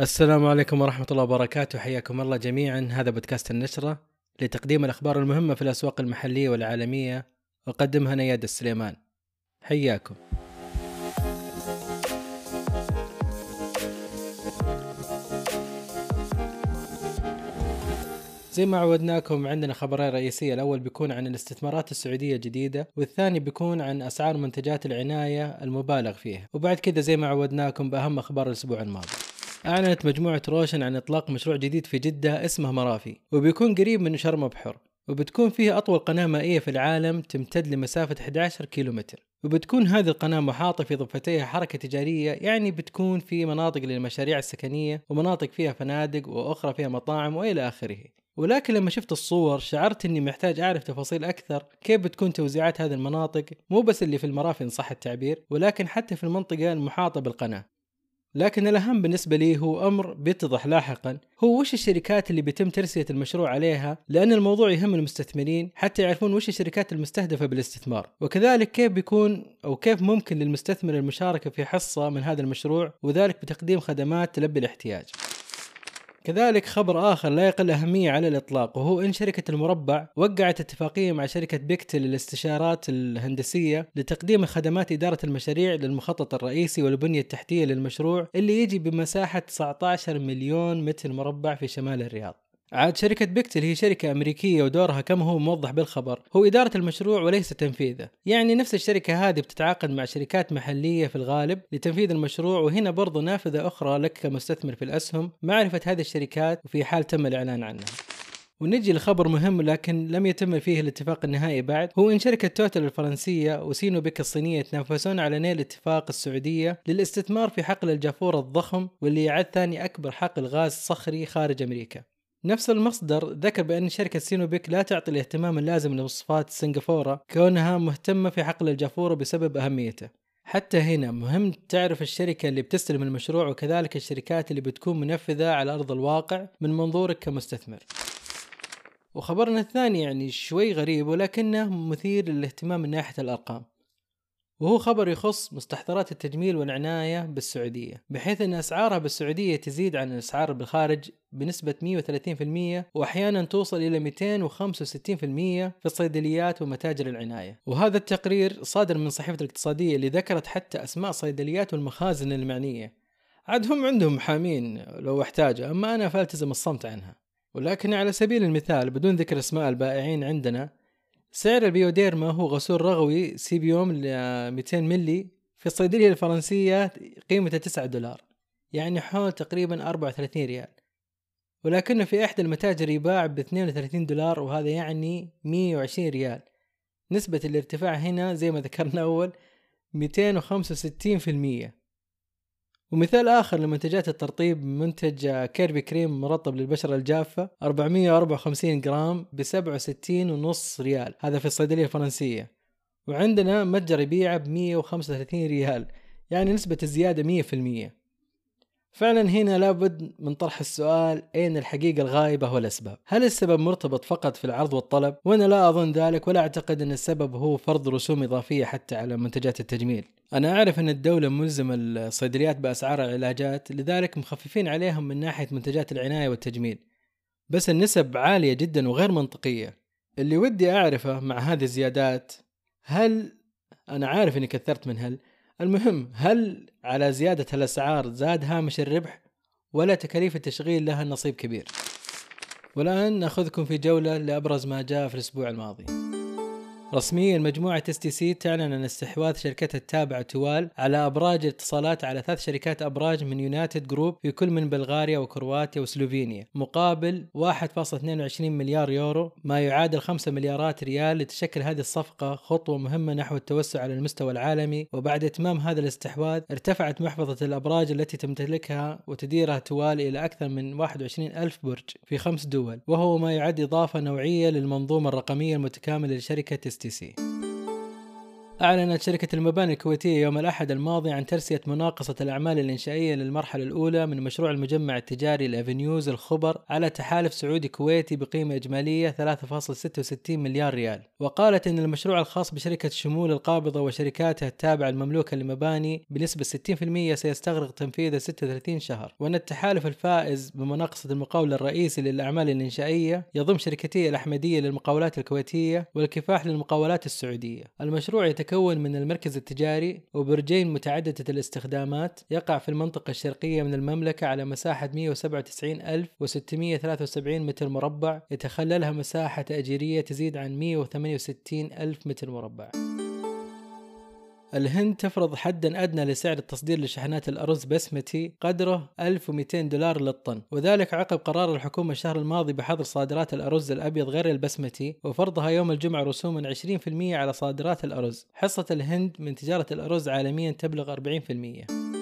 السلام عليكم ورحمة الله وبركاته. حياكم الله جميعا. هذا بودكاست النشرة لتقديم الأخبار المهمة في الأسواق المحلية والعالمية. أقدمها نياد السليمان. حياكم. زي ما عودناكم عندنا خبرين رئيسية. الأول بيكون عن الاستثمارات السعودية الجديدة والثاني بيكون عن أسعار منتجات العناية المبالغ فيها. وبعد كذا زي ما عودناكم بأهم أخبار الأسبوع الماضي. أعلنت مجموعة روشن عن إطلاق مشروع جديد في جدة اسمه مرافي وبيكون قريب من شرم بحر وبتكون فيه أطول قناة مائية في العالم تمتد لمسافة 11 كيلومتر. وبتكون هذه القناة محاطة في ضفتيها حركة تجارية يعني بتكون في مناطق للمشاريع السكنية ومناطق فيها فنادق وأخرى فيها مطاعم وإلى آخره. ولكن لما شفت الصور شعرت إني محتاج أعرف تفاصيل أكثر كيف بتكون توزيعات هذه المناطق. مو بس اللي في المرافق إن صح التعبير ولكن حتى في المنطقة المحاطة بالقناة. لكن الأهم بالنسبة لي هو أمر بيتضح لاحقا. هو وش الشركات اللي بيتم ترسية المشروع عليها؟ لأن الموضوع يهم المستثمرين حتى يعرفون وش الشركات المستهدفة بالاستثمار. وكذلك كيف بيكون أو كيف ممكن للمستثمر المشاركة في حصة من هذا المشروع وذلك بتقديم خدمات تلبي الاحتياج. كذلك خبر آخر لا يقل أهمية على الإطلاق وهو إن شركة المربع وقعت اتفاقية مع شركة بيكتل للاستشارات الهندسية لتقديم خدمات إدارة المشاريع للمخطط الرئيسي والبنية التحتية للمشروع اللي يجي بمساحة 19 مليون متر مربع في شمال الرياض. عاد شركة بيكتل هي شركة أمريكية ودورها كما هو موضح بالخبر. هو إدارة المشروع وليس تنفيذه. يعني نفس الشركة هذه بتتعاقد مع شركات محلية في الغالب لتنفيذ المشروع وهنا برضو نافذة أخرى لك كمستثمر في الأسهم. معرفة هذه الشركات وفي حال تم الإعلان عنها. ونجي لخبر مهم لكن لم يتم فيه الاتفاق النهائي بعد. هو إن شركة توتال الفرنسية وسينو بيك الصينية يتنافسون على نيل اتفاق السعودية للاستثمار في حقل الجافور الضخم واللي يعد ثاني أكبر حقل غاز صخري خارج أمريكا. نفس المصدر ذكر بأن شركة سينوبيك لا تعطي الاهتمام اللازم لمواصفات سنغافورة كونها مهتمة في حقل الجافورة بسبب أهميته. حتى هنا مهم تعرف الشركة اللي بتستلم المشروع وكذلك الشركات اللي بتكون منفذة على أرض الواقع من منظورك كمستثمر. وخبرنا الثاني يعني شوي غريب ولكنه مثير للاهتمام من ناحية الأرقام. وهو خبر يخص مستحضرات التجميل والعناية بالسعودية بحيث أن أسعارها بالسعودية تزيد عن الأسعار بالخارج بنسبة 130% وأحيانا توصل إلى 265% في الصيدليات ومتاجر العناية. وهذا التقرير صادر من صحيفة الاقتصادية اللي ذكرت حتى أسماء الصيدليات والمخازن المعنية. عاد هم عندهم محامين لو احتاجوا أما أنا فألتزم الصمت عنها. ولكن على سبيل المثال بدون ذكر أسماء البائعين عندنا سعر البيوديرما هو غسول رغوي سيبيوم ل 200 ملي في الصيدلية الفرنسية قيمته 9 دولار يعني حول تقريبا 34 ريال. ولكنه في إحدى المتاجر يباع ب 32 دولار وهذا يعني 120 ريال. نسبة الارتفاع هنا زي ما ذكرنا أول 265% ومثال آخر لمنتجات الترطيب منتج كيربي كريم مرطب للبشرة الجافة 454 جرام ب 67.5 ريال. هذا في الصيدلية الفرنسية. وعندنا متجر يبيعه ب 135 ريال يعني نسبة الزيادة 100% فعلا هنا لابد من طرح السؤال أين الحقيقة الغائبة والأسباب؟ هل السبب مرتبط فقط في العرض والطلب؟ وأنا لا أظن ذلك ولا أعتقد أن السبب هو فرض رسوم إضافية حتى على منتجات التجميل. أنا أعرف أن الدولة ملزمة الصيدليات بأسعار العلاجات لذلك مخففين عليهم من ناحية منتجات العناية والتجميل. بس النسب عالية جدا وغير منطقية. اللي ودي أعرفه مع هذه الزيادات هل أنا عارف اني كثرت من هل المهم هل على زيادة الأسعار زاد هامش الربح ولا تكاليف التشغيل لها نصيب كبير؟ والآن نأخذكم في جولة لأبرز ما جاء في الأسبوع الماضي. رسميا مجموعة اس تي سي تعلن عن استحواذ شركتها التابعة توال على أبراج اتصالات على ثلاث شركات أبراج من يونايتد جروب في كل من بلغاريا وكرواتيا وسلوفينيا مقابل 1.22 مليار يورو ما يعادل 5 مليارات ريال لتشكل هذه الصفقة خطوة مهمة نحو التوسع على المستوى العالمي. وبعد إتمام هذا الاستحواذ ارتفعت محفظة الأبراج التي تمتلكها وتديرها توال إلى أكثر من 21 ألف برج في خمس دول وهو ما يعد إضافة نوعية للمنظومة الرقمية المتكاملة لشركة اس تي سي أعلنت شركة المباني الكويتية يوم الأحد الماضي عن ترسية مناقصة الأعمال الإنشائية للمرحلة الأولى من مشروع المجمع التجاري الأفنيوز الخبر على تحالف سعودي كويتي بقيمة إجمالية 3.66 مليار ريال. وقالت أن المشروع الخاص بشركة شمول القابضة وشركاتها التابعة المملوكة للمباني بنسبة 60% سيستغرق تنفيذه 36 شهر. وأن التحالف الفائز بمناقصة المقاول الرئيسي للأعمال الإنشائية يضم شركتي الأحمدية للمقاولات الكويتية والكفاح للمقاولات السعودية. المشروع يتكلم يتكون من المركز التجاري وبرجين متعددة الاستخدامات يقع في المنطقة الشرقية من المملكة على مساحة 197673 متر مربع يتخللها مساحة تأجيرية تزيد عن 168 ألف متر مربع. الهند تفرض حدا أدنى لسعر التصدير لشحنات الأرز بسمتي قدره 1200 دولار للطن. وذلك عقب قرار الحكومة الشهر الماضي بحظر صادرات الأرز الأبيض غير البسمتي وفرضها يوم الجمعة رسوما 20% على صادرات الأرز. حصة الهند من تجارة الأرز عالميا تبلغ 40%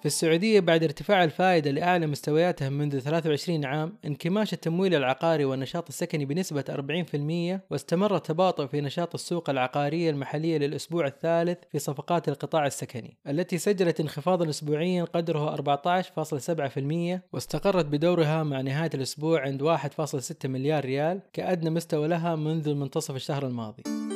في السعودية بعد ارتفاع الفائدة لأعلى مستوياتها منذ 23 عام انكماش التمويل العقاري والنشاط السكني بنسبة 40% واستمر التباطؤ في نشاط السوق العقارية المحلية للأسبوع الثالث في صفقات القطاع السكني التي سجلت انخفاضا أسبوعيا قدره 14.7% واستقرت بدورها مع نهاية الأسبوع عند 1.6 مليار ريال كأدنى مستوى لها منذ منتصف الشهر الماضي.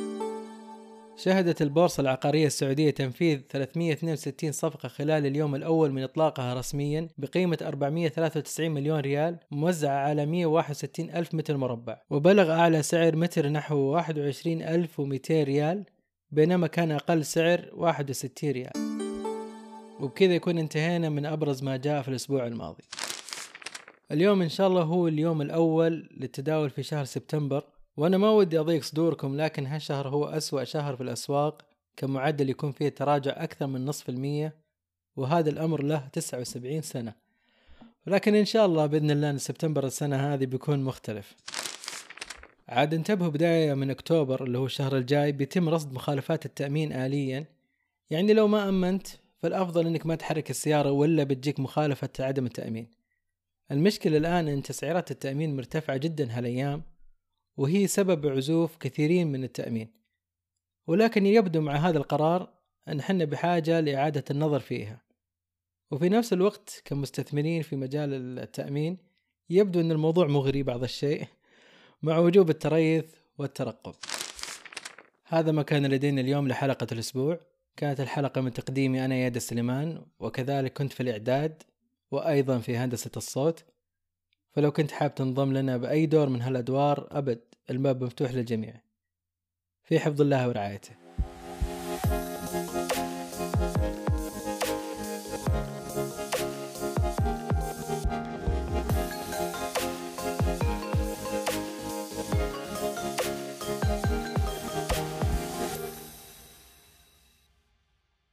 شهدت البورصة العقارية السعودية تنفيذ 362 صفقة خلال اليوم الأول من إطلاقها رسميا بقيمة 493 مليون ريال موزعة على 161 ألف متر مربع وبلغ أعلى سعر متر نحو 21200 ريال بينما كان أقل سعر 61 ريال. وبكذا يكون انتهينا من أبرز ما جاء في الأسبوع الماضي. اليوم إن شاء الله هو اليوم الأول للتداول في شهر سبتمبر. وأنا ما ودي أضيق صدوركم لكن هالشهر هو أسوأ شهر في الأسواق كمعدل يكون فيه تراجع أكثر من نصف المية وهذا الأمر له 79 سنة. لكن إن شاء الله بإذن الله إن سبتمبر السنة هذه بيكون مختلف. عاد انتبهوا بداية من أكتوبر اللي هو الشهر الجاي بيتم رصد مخالفات التأمين آليا. يعني لو ما أمنت فالأفضل إنك ما تحرك السيارة ولا بتجيك مخالفة عدم التأمين. المشكلة الآن إن تسعيرات التأمين مرتفعة جدا هالأيام وهي سبب عزوف كثيرين من التأمين. ولكن يبدو مع هذا القرار أن حنا بحاجة لإعادة النظر فيها. وفي نفس الوقت كمستثمرين في مجال التأمين يبدو أن الموضوع مغري بعض الشيء مع وجوب التريث والترقب. هذا ما كان لدينا اليوم لحلقة الأسبوع. كانت الحلقة من تقديمي أنا ياد السليمان وكذلك كنت في الإعداد وأيضا في هندسة الصوت. فلو كنت حاب تنضم لنا بأي دور من هالأدوار أبد الباب مفتوح للجميع. في حفظ الله ورعايته.